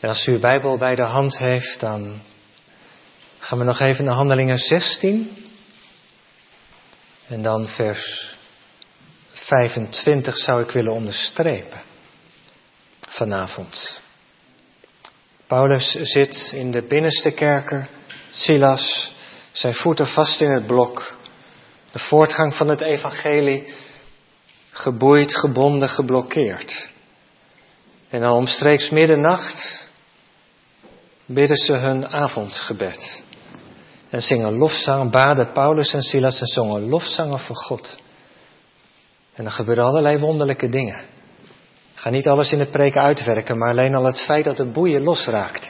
En als u uw Bijbel bij de hand heeft, dan gaan we nog even naar Handelingen 16. En dan vers 25 zou ik willen onderstrepen vanavond. Paulus zit in de binnenste kerker, Silas, zijn voeten vast in het blok. De voortgang van het evangelie geboeid, gebonden, geblokkeerd. En dan omstreeks middernacht bidden ze hun avondgebed. En zingen lofzang, baden Paulus en Silas en zongen lofzangen voor God. En dan gebeuren allerlei wonderlijke dingen. Ik ga niet alles in de preek uitwerken, maar alleen al het feit dat de boeien losraakte.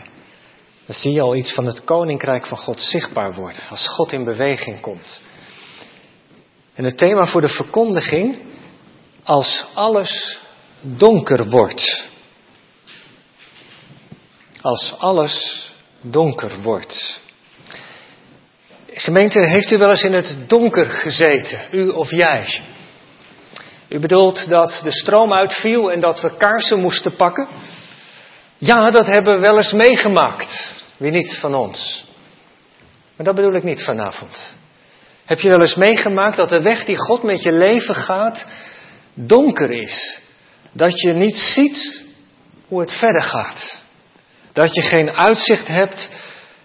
Dan zie je al iets van het koninkrijk van God zichtbaar worden, als God in beweging komt. En het thema voor de verkondiging, als alles donker wordt. Als alles donker wordt. Gemeente, heeft u wel eens in het donker gezeten, u of jij? U bedoelt dat de stroom uitviel en dat we kaarsen moesten pakken? Ja, dat hebben we wel eens meegemaakt. Wie niet van ons? Maar dat bedoel ik niet vanavond. Heb je wel eens meegemaakt dat de weg die God met je leven gaat donker is? Dat je niet ziet hoe het verder gaat. Dat je geen uitzicht hebt.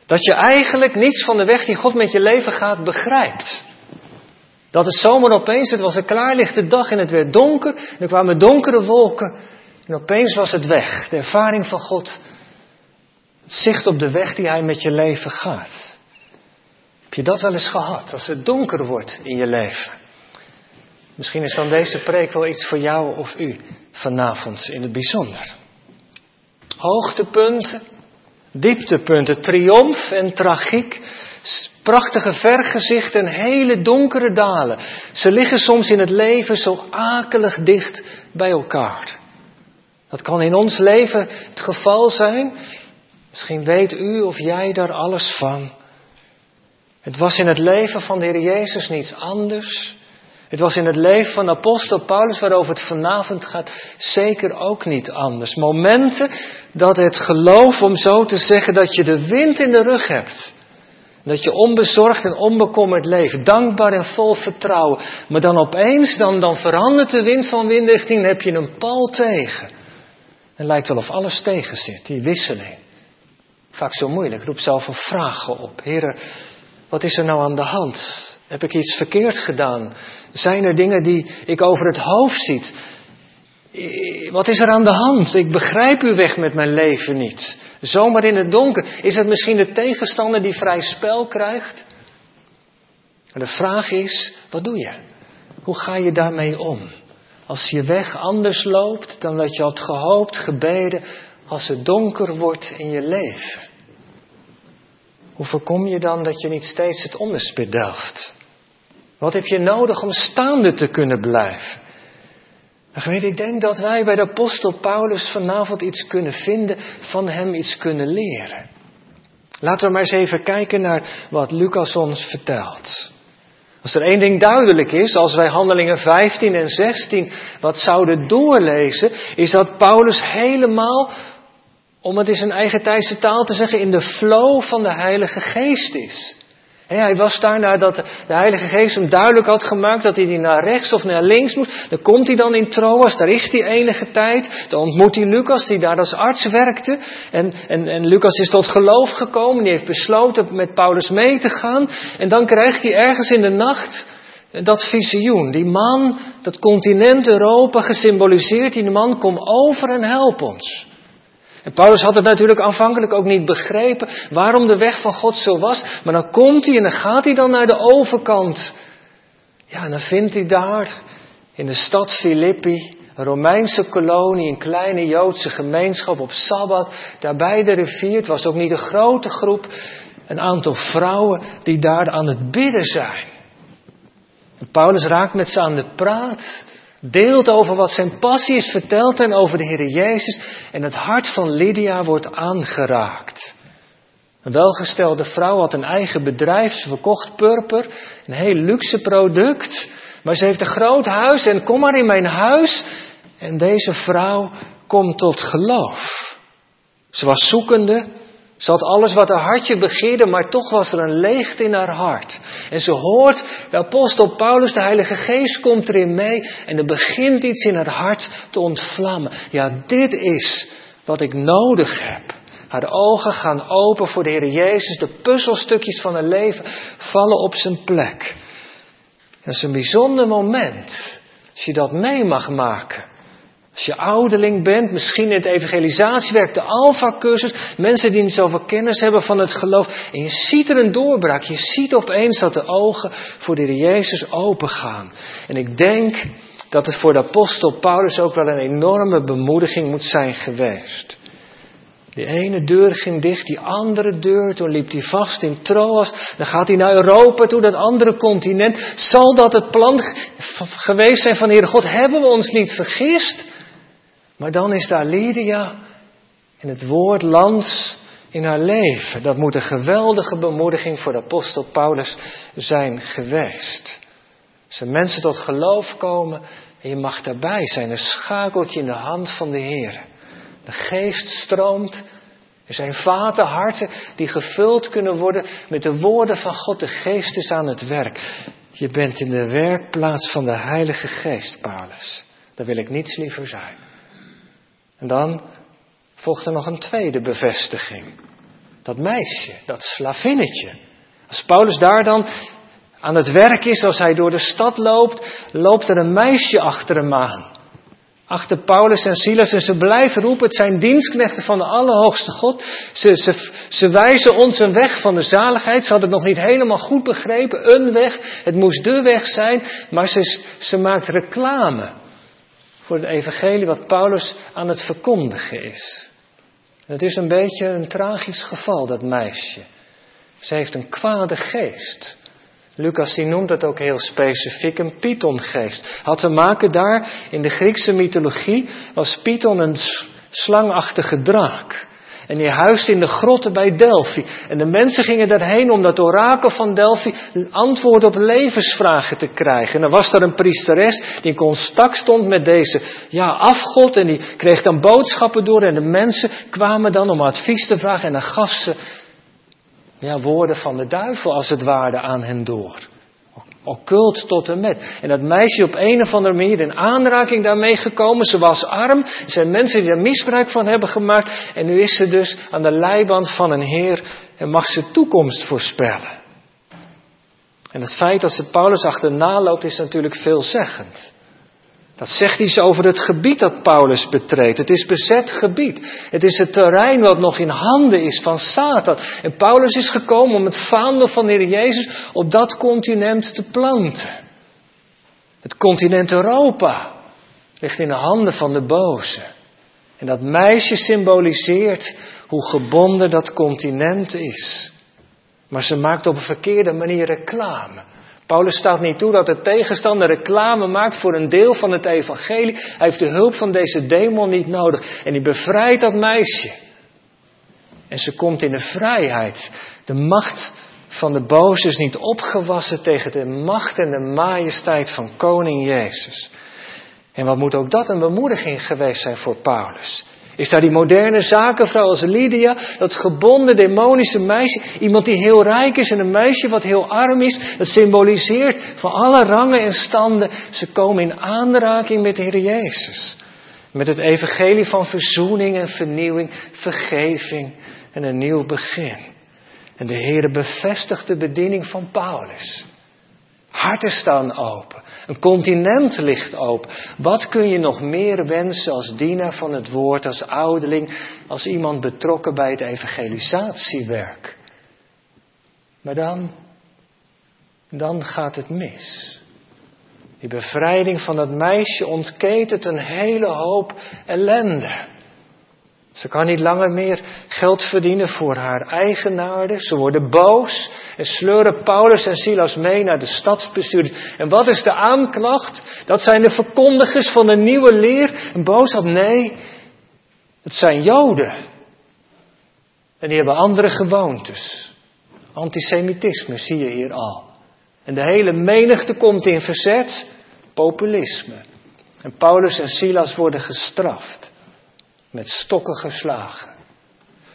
Dat je eigenlijk niets van de weg die God met je leven gaat begrijpt. Dat het zomaar opeens, het was een klaarlichte dag en het werd donker. En er kwamen donkere wolken. En opeens was het weg. De ervaring van God. Het zicht op de weg die Hij met je leven gaat. Heb je dat wel eens gehad? Als het donker wordt in je leven. Misschien is dan deze preek wel iets voor jou of u vanavond in het bijzonder. Hoogtepunten, dieptepunten, triomf en tragiek Prachtige vergezichten en hele donkere dalen. Ze liggen soms in het leven zo akelig dicht bij elkaar. Dat kan in ons leven het geval zijn. Misschien weet u of jij daar alles van. Het was in het leven van de Heer Jezus niets anders. Het was in het leven van apostel Paulus, waarover het vanavond gaat, zeker ook niet anders. Momenten dat het geloof, om zo te zeggen, dat je de wind in de rug hebt. Dat je onbezorgd en onbekommerd leeft, dankbaar en vol vertrouwen. Maar dan opeens, dan, dan verandert de wind van windrichting en heb je een pal tegen. Het lijkt wel of alles tegen zit, die wisseling. Vaak zo moeilijk, roep zelf een vragen op. Heren, wat is er nou aan de hand? Heb ik iets verkeerd gedaan? Zijn er dingen die ik over het hoofd ziet? Wat is er aan de hand? Ik begrijp uw weg met mijn leven niet. Zomaar in het donker. Is het misschien de tegenstander die vrij spel krijgt? De vraag is, wat doe je? Hoe ga je daarmee om? Als je weg anders loopt dan wat je had gehoopt, gebeden, als het donker wordt in je leven. Hoe voorkom je dan dat je niet steeds het onderspit delft? Wat heb je nodig om staande te kunnen blijven? Gemeente, ik denk dat wij bij de apostel Paulus vanavond iets kunnen vinden, van hem iets kunnen leren. Laten we maar eens even kijken naar wat Lucas ons vertelt. Als er één ding duidelijk is, als wij handelingen 15 en 16 wat zouden doorlezen, is dat Paulus helemaal, om het in zijn eigen tijdse taal te zeggen, in de flow van de Heilige Geest is hij was daar nadat de Heilige Geest hem duidelijk had gemaakt dat hij naar rechts of naar links moest. Dan komt hij dan in Troas, daar is hij enige tijd. Dan ontmoet hij Lucas, die daar als arts werkte. En, en, en Lucas is tot geloof gekomen, die heeft besloten met Paulus mee te gaan. En dan krijgt hij ergens in de nacht dat visioen. Die man, dat continent Europa gesymboliseerd, die man, kom over en help ons. En Paulus had het natuurlijk aanvankelijk ook niet begrepen waarom de weg van God zo was. Maar dan komt hij en dan gaat hij dan naar de overkant. Ja, en dan vindt hij daar in de stad Filippi, een Romeinse kolonie, een kleine Joodse gemeenschap op Sabbat. Daar bij de rivier, het was ook niet een grote groep, een aantal vrouwen die daar aan het bidden zijn. En Paulus raakt met ze aan de praat deelt over wat zijn passie is, vertelt hen over de Heer Jezus en het hart van Lydia wordt aangeraakt. Een welgestelde vrouw had een eigen bedrijf, ze verkocht purper, een heel luxe product, maar ze heeft een groot huis en kom maar in mijn huis en deze vrouw komt tot geloof. Ze was zoekende. Ze had alles wat haar hartje begeerde, maar toch was er een leegte in haar hart. En ze hoort de apostel Paulus, de Heilige Geest komt erin mee en er begint iets in haar hart te ontvlammen. Ja, dit is wat ik nodig heb. Haar ogen gaan open voor de Heer Jezus. De puzzelstukjes van haar leven vallen op zijn plek. Dat is een bijzonder moment. Als je dat mee mag maken. Als je ouderling bent, misschien in het evangelisatiewerk, de Alpha-cursus, mensen die niet zoveel kennis hebben van het geloof. En je ziet er een doorbraak. Je ziet opeens dat de ogen voor de Heer Jezus opengaan. En ik denk dat het voor de apostel Paulus ook wel een enorme bemoediging moet zijn geweest. Die ene deur ging dicht, die andere deur, toen liep hij vast in Troas. Dan gaat hij naar Europa toe, dat andere continent. Zal dat het plan geweest zijn van Heere God? Hebben we ons niet vergist? Maar dan is daar Lydia en het woord lands in haar leven. Dat moet een geweldige bemoediging voor de apostel Paulus zijn geweest. Als mensen tot geloof komen en je mag daarbij zijn, een schakeltje in de hand van de Heer. De geest stroomt. Er zijn vaten, harten die gevuld kunnen worden met de woorden van God. De geest is aan het werk. Je bent in de werkplaats van de Heilige Geest, Paulus. Daar wil ik niets liever zijn. En dan volgt er nog een tweede bevestiging. Dat meisje, dat slavinnetje. Als Paulus daar dan aan het werk is, als hij door de stad loopt, loopt er een meisje achter hem aan achter Paulus en Silas en ze blijven roepen, het zijn dienstknechten van de Allerhoogste God. Ze, ze, ze wijzen ons een weg van de zaligheid. Ze hadden het nog niet helemaal goed begrepen, een weg. Het moest de weg zijn, maar ze, ze maakt reclame voor het evangelie wat Paulus aan het verkondigen is. het is een beetje een tragisch geval, dat meisje. Ze heeft een kwade geest. Lucas die noemt het ook heel specifiek een Pythongeest. Had te maken daar, in de Griekse mythologie, was Python een slangachtige draak. En die huisde in de grotten bij Delphi. En de mensen gingen daarheen om dat orakel van Delphi antwoord op levensvragen te krijgen. En er was daar een priesteres die in contact stond met deze ja, afgod. En die kreeg dan boodschappen door. En de mensen kwamen dan om advies te vragen. En dan gaf ze ja, woorden van de duivel als het ware aan hen door. Occult tot en met. En dat meisje op een of andere manier in aanraking daarmee gekomen. Ze was arm. Er zijn mensen die er misbruik van hebben gemaakt. En nu is ze dus aan de leiband van een Heer en mag ze toekomst voorspellen. En het feit dat ze Paulus achterna loopt is natuurlijk veelzeggend. Dat zegt iets over het gebied dat Paulus betreedt. Het is bezet gebied. Het is het terrein wat nog in handen is van Satan. En Paulus is gekomen om het vaandel van de Heer Jezus op dat continent te planten. Het continent Europa ligt in de handen van de boze. En dat meisje symboliseert hoe gebonden dat continent is. Maar ze maakt op een verkeerde manier reclame. Paulus staat niet toe dat de tegenstander reclame maakt voor een deel van het evangelie. Hij heeft de hulp van deze demon niet nodig. En hij bevrijdt dat meisje. En ze komt in de vrijheid. De macht van de boze is niet opgewassen tegen de macht en de majesteit van koning Jezus. En wat moet ook dat een bemoediging geweest zijn voor Paulus. Is daar die moderne zakenvrouw als Lydia, dat gebonden demonische meisje, iemand die heel rijk is en een meisje wat heel arm is, dat symboliseert van alle rangen en standen, ze komen in aanraking met de Heer Jezus. Met het evangelie van verzoening en vernieuwing, vergeving en een nieuw begin. En de Heer bevestigt de bediening van Paulus. Harten staan open. Een continent ligt open. Wat kun je nog meer wensen als dienaar van het woord, als ouderling, als iemand betrokken bij het evangelisatiewerk? Maar dan, dan gaat het mis. Die bevrijding van dat meisje ontketent een hele hoop ellende. Ze kan niet langer meer geld verdienen voor haar eigenaarden. Ze worden boos en sleuren Paulus en Silas mee naar de stadsbestuur. En wat is de aanklacht? Dat zijn de verkondigers van de nieuwe leer. Een boodschap? Nee, het zijn Joden. En die hebben andere gewoontes. Antisemitisme zie je hier al. En de hele menigte komt in verzet. Populisme. En Paulus en Silas worden gestraft met stokken geslagen.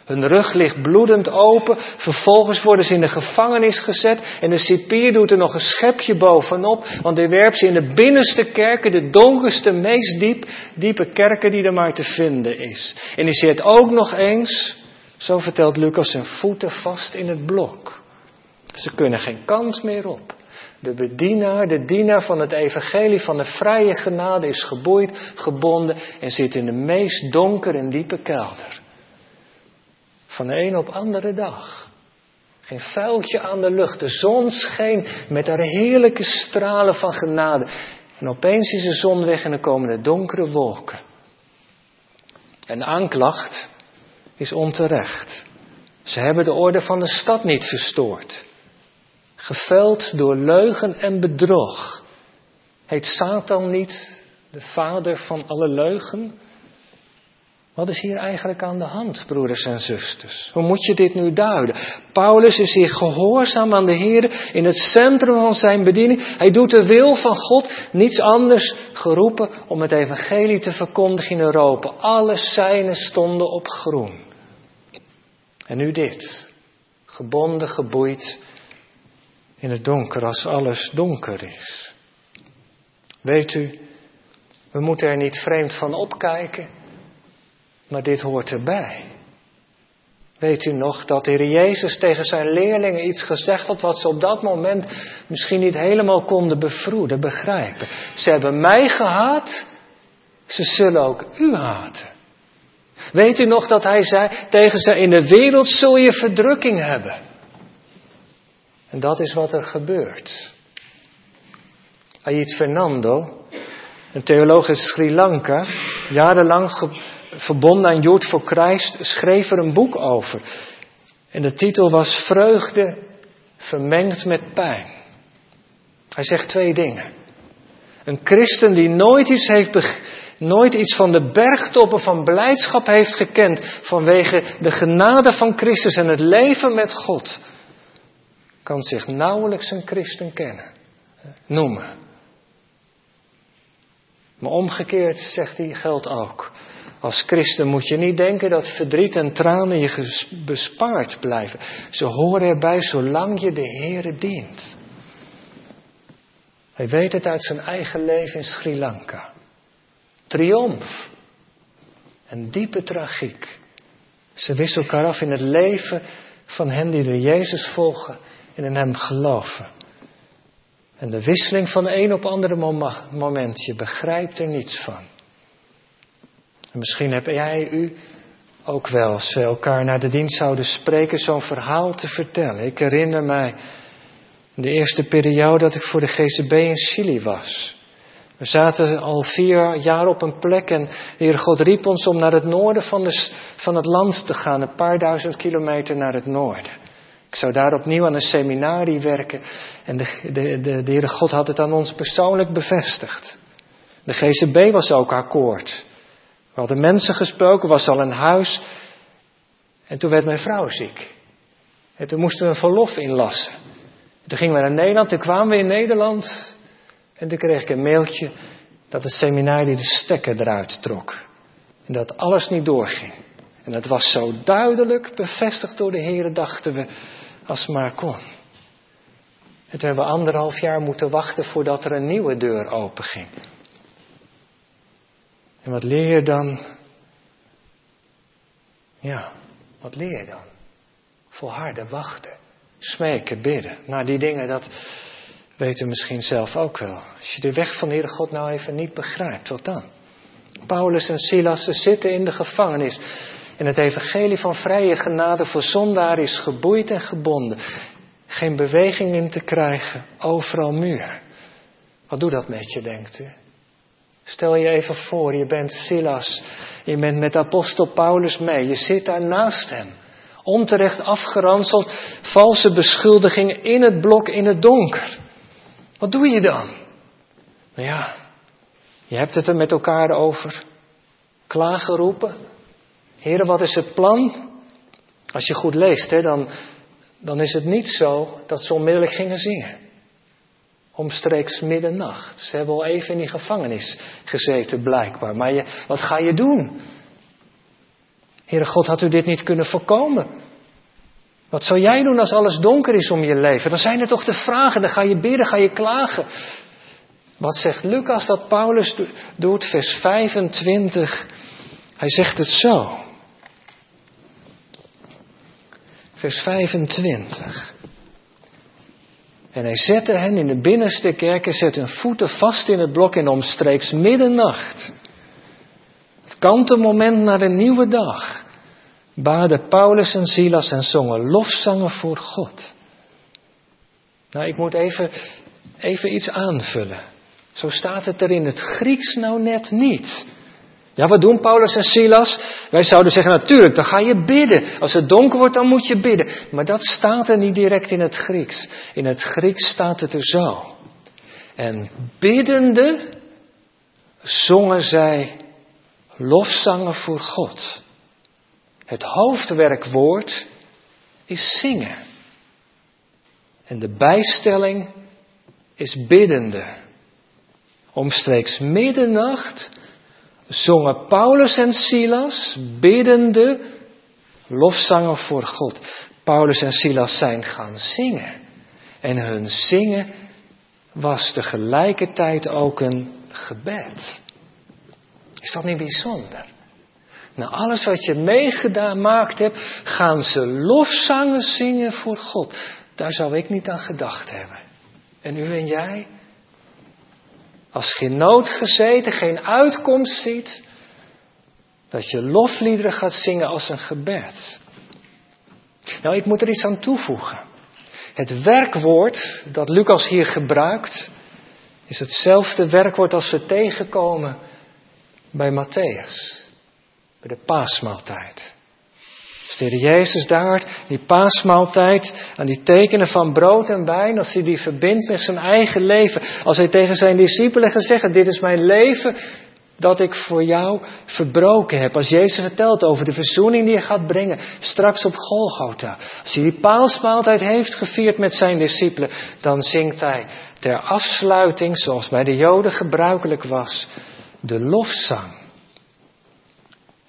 Hun rug ligt bloedend open. Vervolgens worden ze in de gevangenis gezet. En de cipier doet er nog een schepje bovenop. Want hij werpt ze in de binnenste kerken, de donkerste, meest diep, diepe kerken die er maar te vinden is. En hij zet ook nog eens, zo vertelt Lucas, zijn voeten vast in het blok. Ze kunnen geen kans meer op. De bedienaar, de dienaar van het evangelie van de vrije genade is geboeid, gebonden en zit in de meest donkere en diepe kelder. Van de een op andere dag. Geen vuiltje aan de lucht. De zon scheen met haar heerlijke stralen van genade. En opeens is de zon weg en er komen de donkere wolken. En de aanklacht is onterecht. Ze hebben de orde van de stad niet verstoord. Geveld door leugen en bedrog. Heet Satan niet de vader van alle leugen? Wat is hier eigenlijk aan de hand, broeders en zusters? Hoe moet je dit nu duiden? Paulus is hier gehoorzaam aan de Heer in het centrum van zijn bediening. Hij doet de wil van God, niets anders geroepen om het evangelie te verkondigen in Europa. Alle zijnen stonden op groen. En nu dit, gebonden, geboeid in het donker als alles donker is. Weet u, we moeten er niet vreemd van opkijken. Maar dit hoort erbij. Weet u nog dat de Heer Jezus tegen zijn leerlingen iets gezegd had wat ze op dat moment misschien niet helemaal konden bevroeden, begrijpen. Ze hebben mij gehaat, ze zullen ook u haten. Weet u nog dat hij zei tegen ze, in de wereld zul je verdrukking hebben. En dat is wat er gebeurt. Ayit Fernando, een theoloog uit Sri Lanka, jarenlang verbonden aan Jood voor Christ, schreef er een boek over. En de titel was Vreugde vermengd met pijn. Hij zegt twee dingen. Een christen die nooit iets, heeft nooit iets van de bergtoppen van blijdschap heeft gekend vanwege de genade van Christus en het leven met God, kan zich nauwelijks een christen kennen, noemen. Maar omgekeerd, zegt hij, geldt ook. Als christen moet je niet denken dat verdriet en tranen je bespaard blijven. Ze horen erbij zolang je de Heer dient. Hij weet het uit zijn eigen leven in Sri Lanka. Triomf en diepe tragiek. Ze wisselen elkaar af in het leven van hen die de Jezus volgen en in hem geloven. En de wisseling van de een op andere moment, je begrijpt er niets van. En misschien heb jij u ook wel, als we elkaar naar de dienst zouden spreken, zo'n verhaal te vertellen. Ik herinner mij de eerste periode dat ik voor de GCB in Chili was. We zaten al vier jaar op een plek en de Heer God riep ons om naar het noorden van, de, van het land te gaan, een paar duizend kilometer naar het noorden. Ik zou daar opnieuw aan een seminarie werken en de, de, de, de Heere God had het aan ons persoonlijk bevestigd. De GCB was ook akkoord. We hadden mensen gesproken, was al een huis. En toen werd mijn vrouw ziek. En toen moesten we een verlof inlassen. Toen gingen we naar Nederland, toen kwamen we in Nederland. En toen kreeg ik een mailtje dat het seminarie de stekker eruit trok. En dat alles niet doorging. En dat was zo duidelijk bevestigd door de Heer, dachten we, als maar kon. Toen hebben we anderhalf jaar moeten wachten voordat er een nieuwe deur openging. En wat leer je dan? Ja, wat leer je dan? Volharden, wachten, smeken, bidden. Nou, die dingen, dat weten misschien zelf ook wel. Als je de weg van de Heere God nou even niet begrijpt, wat dan? Paulus en Silas zitten in de gevangenis. En het evangelie van vrije genade voor zondaar is geboeid en gebonden. Geen beweging in te krijgen, overal muur. Wat doet dat met je, denkt u? Stel je even voor, je bent Silas, je bent met apostel Paulus mee, je zit daar naast hem. Onterecht afgeranseld, valse beschuldigingen in het blok in het donker. Wat doe je dan? Nou ja, je hebt het er met elkaar over. Klaargeroepen. Heren, wat is het plan? Als je goed leest, hè, dan, dan is het niet zo dat ze onmiddellijk gingen zingen omstreeks middernacht. Ze hebben al even in die gevangenis gezeten, blijkbaar. Maar je, wat ga je doen? Heere God, had u dit niet kunnen voorkomen? Wat zou jij doen als alles donker is om je leven? Dan zijn er toch de vragen, dan ga je bidden, ga je klagen. Wat zegt Lucas dat Paulus doet? Vers 25. Hij zegt het zo. Vers 25. En hij zette hen in de binnenste kerk en zette hun voeten vast in het blok in omstreeks middernacht. Het kantelmoment naar een nieuwe dag. Baden Paulus en Silas en zongen lofzangen voor God. Nou, ik moet even, even iets aanvullen. Zo staat het er in het Grieks nou net niet. Ja, wat doen Paulus en Silas? Wij zouden zeggen, natuurlijk, dan ga je bidden. Als het donker wordt, dan moet je bidden. Maar dat staat er niet direct in het Grieks. In het Grieks staat het er zo. En biddende zongen zij lofzangen voor God. Het hoofdwerkwoord is zingen. En de bijstelling is biddende. Omstreeks middernacht zongen Paulus en Silas biddende lofzangen voor God. Paulus en Silas zijn gaan zingen. En hun zingen was tegelijkertijd ook een gebed. Is dat niet bijzonder? Na alles wat je meegemaakt hebt, gaan ze lofzangen zingen voor God. Daar zou ik niet aan gedacht hebben. En u en jij? Als geen nood gezeten, geen uitkomst ziet, dat je lofliederen gaat zingen als een gebed. Nou, ik moet er iets aan toevoegen. Het werkwoord dat Lucas hier gebruikt, is hetzelfde werkwoord als we tegenkomen bij Matthäus, bij de paasmaaltijd. Als de Jezus daar, die paasmaaltijd, aan die tekenen van brood en wijn, als hij die verbindt met zijn eigen leven, als hij tegen zijn discipelen gaat zeggen, dit is mijn leven dat ik voor jou verbroken heb. Als Jezus vertelt over de verzoening die hij gaat brengen, straks op Golgotha. Als hij die paasmaaltijd heeft gevierd met zijn discipelen, dan zingt hij ter afsluiting, zoals bij de Joden gebruikelijk was, de lofzang.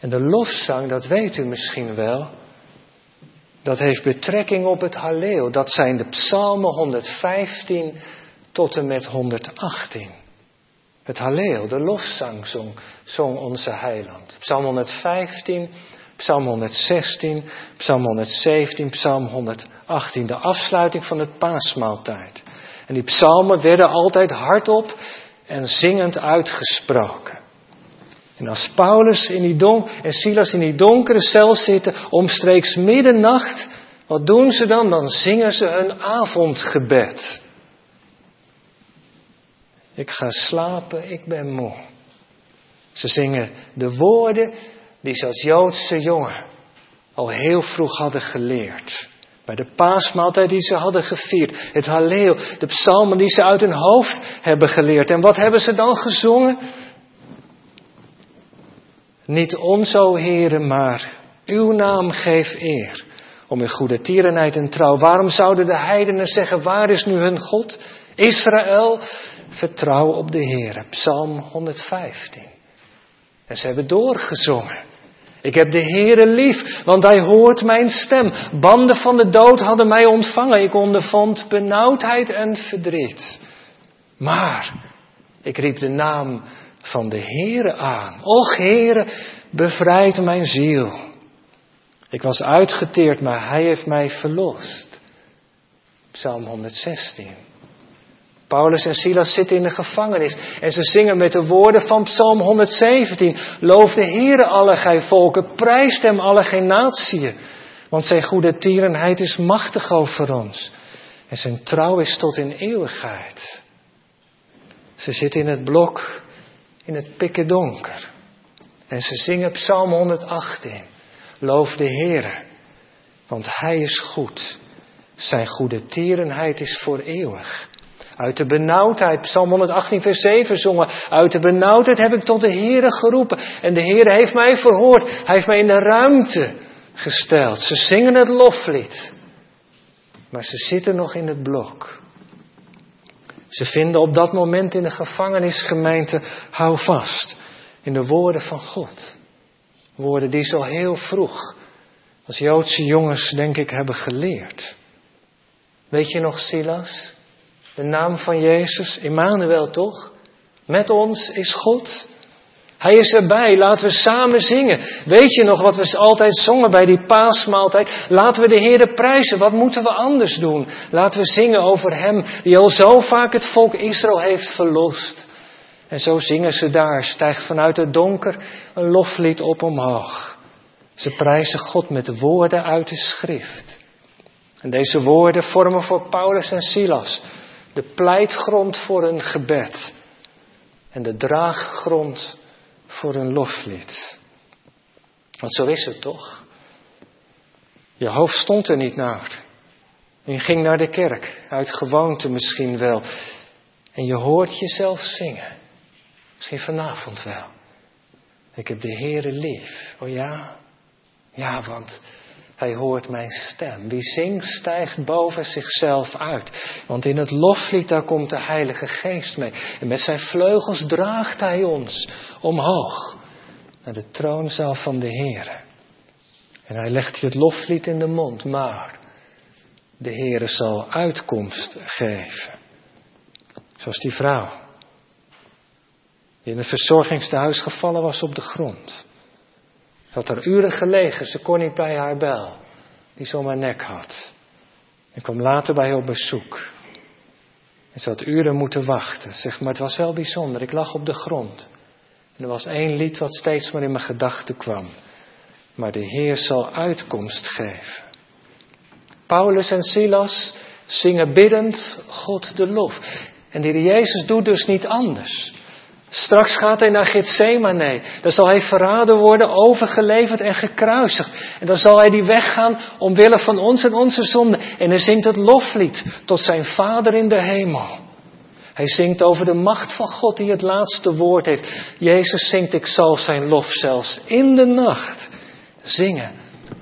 En de lofzang, dat weet u misschien wel, dat heeft betrekking op het Halleel. Dat zijn de psalmen 115 tot en met 118. Het Halleel, de lofzang zong, zong onze heiland. Psalm 115, Psalm 116, Psalm 117, Psalm 118. De afsluiting van het paasmaaltijd. En die psalmen werden altijd hardop en zingend uitgesproken. En als Paulus in die en Silas in die donkere cel zitten, omstreeks middernacht, wat doen ze dan? Dan zingen ze hun avondgebed. Ik ga slapen, ik ben moe. Ze zingen de woorden die ze als Joodse jongen al heel vroeg hadden geleerd. Bij de paasmaaltijd die ze hadden gevierd. Het Halleel, de psalmen die ze uit hun hoofd hebben geleerd. En wat hebben ze dan gezongen? Niet ons, o Heere, maar uw naam geef eer. Om uw goede tierenheid en trouw. Waarom zouden de heidenen zeggen, waar is nu hun God? Israël, vertrouw op de Heere. Psalm 115. En ze hebben doorgezongen. Ik heb de Heere lief, want hij hoort mijn stem. Banden van de dood hadden mij ontvangen. Ik ondervond benauwdheid en verdriet. Maar ik riep de naam van de Heere aan. Och Heere, bevrijd mijn ziel. Ik was uitgeteerd, maar Hij heeft mij verlost. Psalm 116. Paulus en Silas zitten in de gevangenis en ze zingen met de woorden van Psalm 117. Loof de Heere alle gij volken, prijst hem alle gij. Want zijn goede tierenheid is machtig over ons. En zijn trouw is tot in eeuwigheid. Ze zitten in het blok in het pikken donker. En ze zingen Psalm 118. Loof de Heere, want Hij is goed. Zijn goede tierenheid is voor eeuwig. Uit de benauwdheid, Psalm 118, vers 7 zongen. Uit de benauwdheid heb ik tot de Heere geroepen. En de Heere heeft mij verhoord. Hij heeft mij in de ruimte gesteld. Ze zingen het loflied. Maar ze zitten nog in het blok. Ze vinden op dat moment in de gevangenisgemeente, hou vast in de woorden van God. Woorden die zo heel vroeg als Joodse jongens, denk ik, hebben geleerd. Weet je nog, Silas? De naam van Jezus, Immanuel toch? Met ons is God. Hij is erbij, laten we samen zingen. Weet je nog wat we altijd zongen bij die paasmaaltijd? Laten we de Heer prijzen, wat moeten we anders doen? Laten we zingen over Hem, die al zo vaak het volk Israël heeft verlost. En zo zingen ze daar, stijgt vanuit het donker een loflied op omhoog. Ze prijzen God met woorden uit de schrift. En deze woorden vormen voor Paulus en Silas de pleitgrond voor een gebed en de draaggrond voor een loflied. Want zo is het toch? Je hoofd stond er niet naar. je ging naar de kerk, uit gewoonte misschien wel. En je hoort jezelf zingen. Misschien vanavond wel. Ik heb de Heere lief. Oh ja? Ja, want hij hoort mijn stem. Wie zingt stijgt boven zichzelf uit. Want in het loflied daar komt de Heilige Geest mee. En met zijn vleugels draagt hij ons omhoog naar de troonzaal van de Heer. En hij legt je het loflied in de mond, maar de Heere zal uitkomst geven. Zoals die vrouw die in het verzorgingstehuis gevallen was op de grond. Ze had er uren gelegen, ze kon niet bij haar bel, die zomaar nek had. En kwam later bij haar op bezoek. En ze had uren moeten wachten. Zeg maar, het was wel bijzonder. Ik lag op de grond. En er was één lied wat steeds maar in mijn gedachten kwam. Maar de Heer zal uitkomst geven. Paulus en Silas zingen biddend God de lof. En de Jezus doet dus niet anders. Straks gaat hij naar Gethsemane. Daar zal hij verraden worden, overgeleverd en gekruisigd. En dan zal hij die weg gaan omwille van ons en onze zonden. En hij zingt het loflied tot zijn Vader in de hemel. Hij zingt over de macht van God die het laatste woord heeft. Jezus zingt, ik zal zijn lof zelfs in de nacht zingen,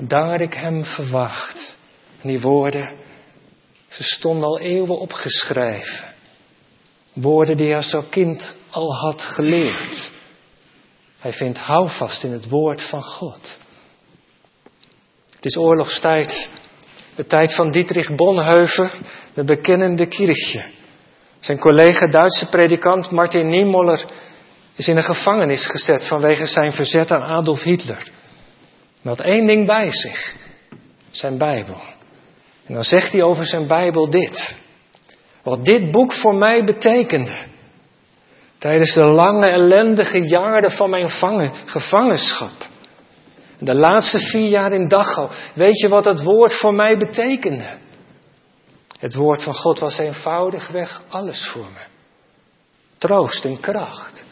daar ik hem verwacht. En die woorden, ze stonden al eeuwen opgeschreven. Woorden die hij als kind al had geleerd. Hij vindt houvast in het woord van God. Het is oorlogstijd, de tijd van Dietrich Bonhoeffer, de bekennende kirchje. Zijn collega Duitse predikant Martin Niemöller is in een gevangenis gezet vanwege zijn verzet aan Adolf Hitler. Hij had één ding bij zich, zijn Bijbel. En dan zegt hij over zijn Bijbel dit. Wat dit boek voor mij betekende. Tijdens de lange ellendige jaren van mijn gevangenschap. De laatste vier jaar in Dachau. Weet je wat het woord voor mij betekende? Het woord van God was eenvoudigweg alles voor me. Troost en kracht.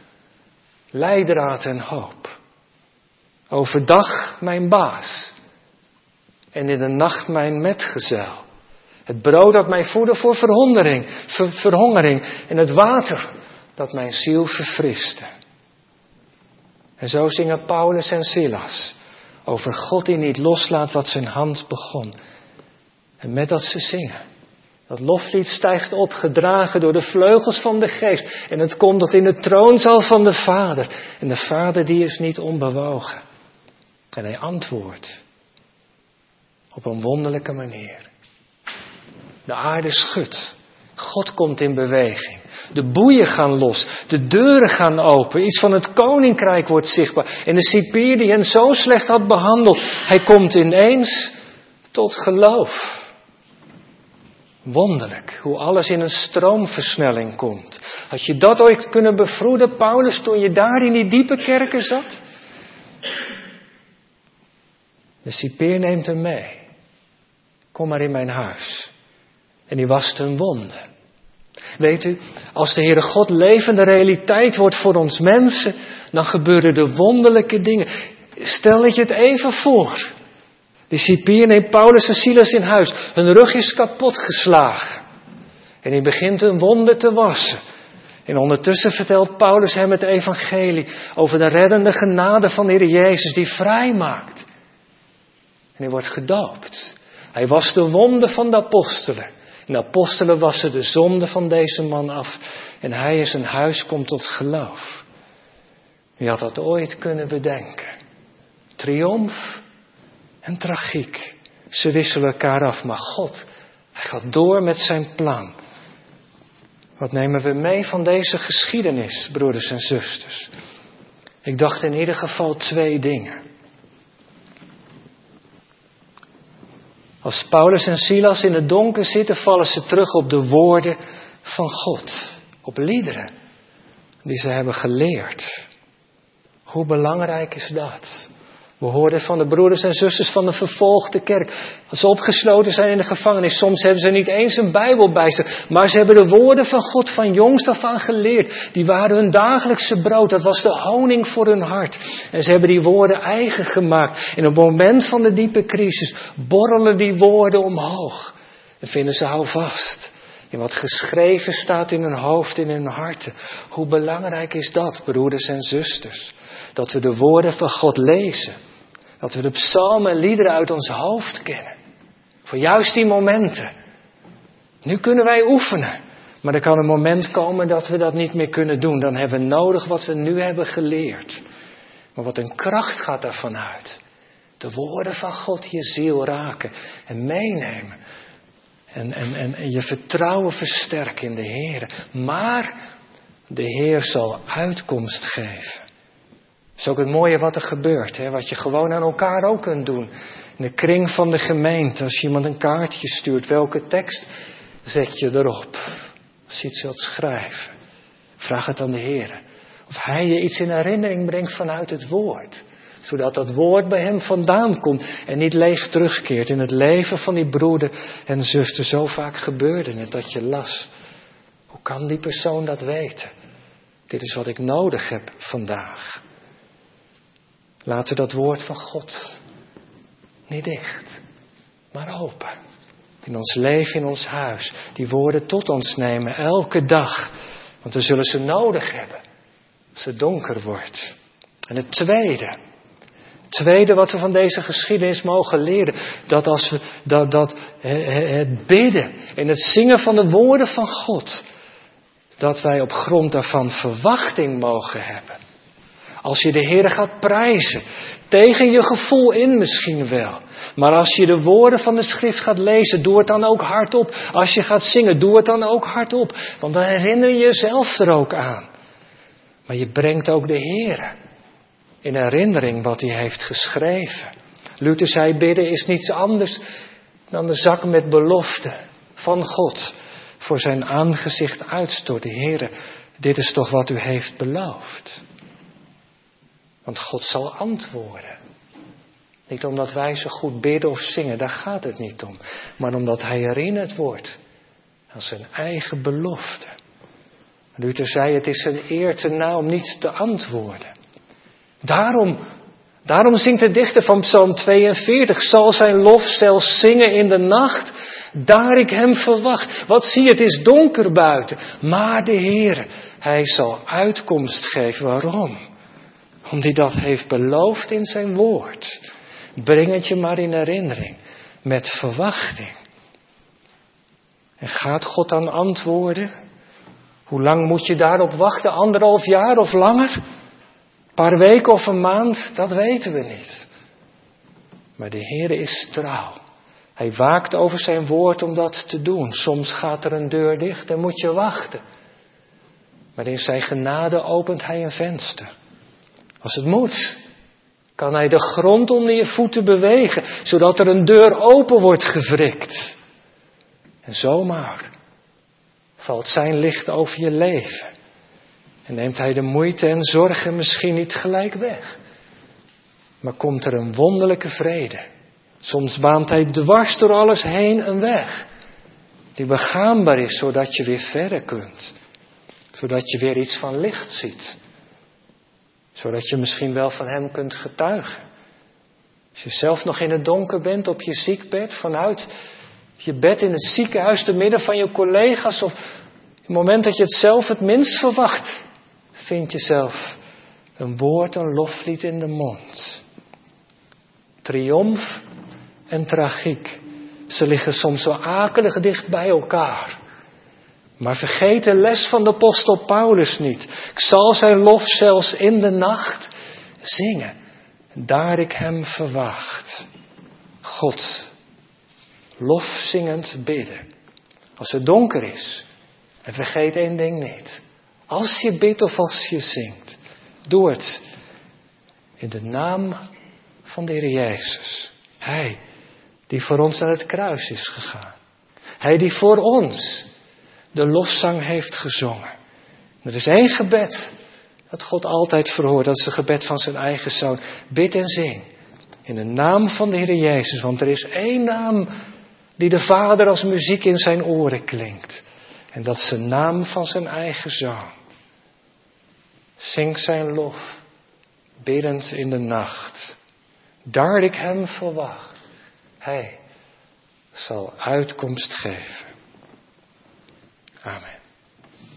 Leidraad en hoop. Overdag mijn baas. En in de nacht mijn metgezel. Het brood dat mij voedde voor verhongering. En het water dat mijn ziel verfriste. En zo zingen Paulus en Silas over God die niet loslaat wat zijn hand begon. En met dat ze zingen, dat loflied stijgt op, gedragen door de vleugels van de geest. En het komt tot in de troonzaal van de Vader. En de Vader die is niet onbewogen. En hij antwoordt op een wonderlijke manier. De aarde schudt. God komt in beweging. De boeien gaan los. De deuren gaan open. Iets van het koninkrijk wordt zichtbaar. En de cipier die hen zo slecht had behandeld, hij komt ineens tot geloof. Wonderlijk hoe alles in een stroomversnelling komt. Had je dat ooit kunnen bevroeden, Paulus, toen je daar in die diepe kerken zat? De cipier neemt hem mee. Kom maar in mijn huis. En die wast hun wonden. Weet u, als de Heere God levende realiteit wordt voor ons mensen, dan gebeuren er wonderlijke dingen. Stel je het even voor. De cipier neemt Paulus en Silas in huis. Hun rug is kapot geslagen. En hij begint hun wonden te wassen. En ondertussen vertelt Paulus hem het evangelie over de reddende genade van de Heer Jezus die vrij maakt. En hij wordt gedoopt. Hij was de wonden van de apostelen. En de apostelen wassen de zonde van deze man af. En hij in zijn huis komt tot geloof. Wie had dat ooit kunnen bedenken? Triomf en tragiek. Ze wisselen elkaar af, maar God, hij gaat door met zijn plan. Wat nemen we mee van deze geschiedenis, broeders en zusters? Ik dacht in ieder geval twee dingen. Als Paulus en Silas in het donker zitten, vallen ze terug op de woorden van God. Op liederen die ze hebben geleerd. Hoe belangrijk is dat? We horen van de broeders en zusters van de vervolgde kerk. Als ze opgesloten zijn in de gevangenis, soms hebben ze niet eens een Bijbel bij zich. Maar ze hebben de woorden van God van jongs af aan geleerd. Die waren hun dagelijkse brood. Dat was de honing voor hun hart. En ze hebben die woorden eigen gemaakt. In het moment van de diepe crisis borrelen die woorden omhoog. En vinden ze hou vast. In wat geschreven staat in hun hoofd, in hun harten. Hoe belangrijk is dat, broeders en zusters? Dat we de woorden van God lezen. Dat we de psalmen en liederen uit ons hoofd kennen. Voor juist die momenten. Nu kunnen wij oefenen. Maar er kan een moment komen dat we dat niet meer kunnen doen. Dan hebben we nodig wat we nu hebben geleerd. Maar wat een kracht gaat daarvan uit. De woorden van God je ziel raken en meenemen. En, en, en, en je vertrouwen versterken in de Heer. Maar de Heer zal uitkomst geven. Dat is ook het mooie wat er gebeurt. Hè? Wat je gewoon aan elkaar ook kunt doen. In de kring van de gemeente. Als iemand een kaartje stuurt. Welke tekst zet je erop? Als je iets wilt schrijven. Vraag het aan de Heer. Of Hij je iets in herinnering brengt vanuit het woord. Zodat dat woord bij hem vandaan komt. En niet leeg terugkeert. In het leven van die broeder en zuster. Zo vaak gebeurde het dat je las. Hoe kan die persoon dat weten? Dit is wat ik nodig heb vandaag. Laten we dat woord van God niet dicht, maar open. In ons leven, in ons huis, die woorden tot ons nemen, elke dag. Want we zullen ze nodig hebben als het donker wordt. En het tweede, het tweede wat we van deze geschiedenis mogen leren, dat als we dat, dat het bidden en het zingen van de woorden van God, dat wij op grond daarvan verwachting mogen hebben. Als je de Heer gaat prijzen, tegen je gevoel in misschien wel. Maar als je de woorden van de schrift gaat lezen, doe het dan ook hardop. Als je gaat zingen, doe het dan ook hardop. Want dan herinner je jezelf er ook aan. Maar je brengt ook de Heer in herinnering wat hij heeft geschreven. Luther zei, bidden is niets anders dan de zak met belofte van God voor zijn aangezicht uitstort. Heer, dit is toch wat u heeft beloofd. Want God zal antwoorden. Niet omdat wij zo goed bidden of zingen, daar gaat het niet om. Maar omdat Hij herinnerd wordt aan zijn eigen belofte. Luther zei, het is een eer te na om niet te antwoorden. Daarom, daarom zingt de dichter van Psalm 42, zal zijn lof zelfs zingen in de nacht, daar ik hem verwacht. Wat zie je, het is donker buiten, maar de Heer, Hij zal uitkomst geven. Waarom? Omdat hij dat heeft beloofd in zijn woord. Breng het je maar in herinnering. Met verwachting. En gaat God dan antwoorden? Hoe lang moet je daarop wachten? Anderhalf jaar of langer? Een paar weken of een maand? Dat weten we niet. Maar de Heer is trouw. Hij waakt over zijn woord om dat te doen. Soms gaat er een deur dicht en moet je wachten. Maar in zijn genade opent hij een venster. Als het moet, kan hij de grond onder je voeten bewegen, zodat er een deur open wordt gewrikt. En zomaar valt zijn licht over je leven. En neemt hij de moeite en zorgen misschien niet gelijk weg. Maar komt er een wonderlijke vrede. Soms baant hij dwars door alles heen een weg. Die begaanbaar is, zodat je weer verder kunt. Zodat je weer iets van licht ziet zodat je misschien wel van Hem kunt getuigen. Als je zelf nog in het donker bent op je ziekbed, vanuit je bed in het ziekenhuis, te midden van je collega's, of het moment dat je het zelf het minst verwacht, vind je zelf een woord, een loflied in de mond. Triomf en tragiek, ze liggen soms zo akelig dicht bij elkaar. Maar vergeet de les van de apostel Paulus niet. Ik zal zijn lof zelfs in de nacht zingen. daar ik hem verwacht. God, lofzingend bidden. Als het donker is. En vergeet één ding niet. Als je bidt of als je zingt. Doe het in de naam van de Heer Jezus. Hij die voor ons naar het kruis is gegaan. Hij die voor ons de lofzang heeft gezongen. Er is één gebed dat God altijd verhoort. Dat is het gebed van zijn eigen zoon. Bid en zing. In de naam van de Heer Jezus. Want er is één naam die de Vader als muziek in zijn oren klinkt. En dat is de naam van zijn eigen zoon. Zing zijn lof, biddend in de nacht. Daar ik hem verwacht. Hij zal uitkomst geven. Amén.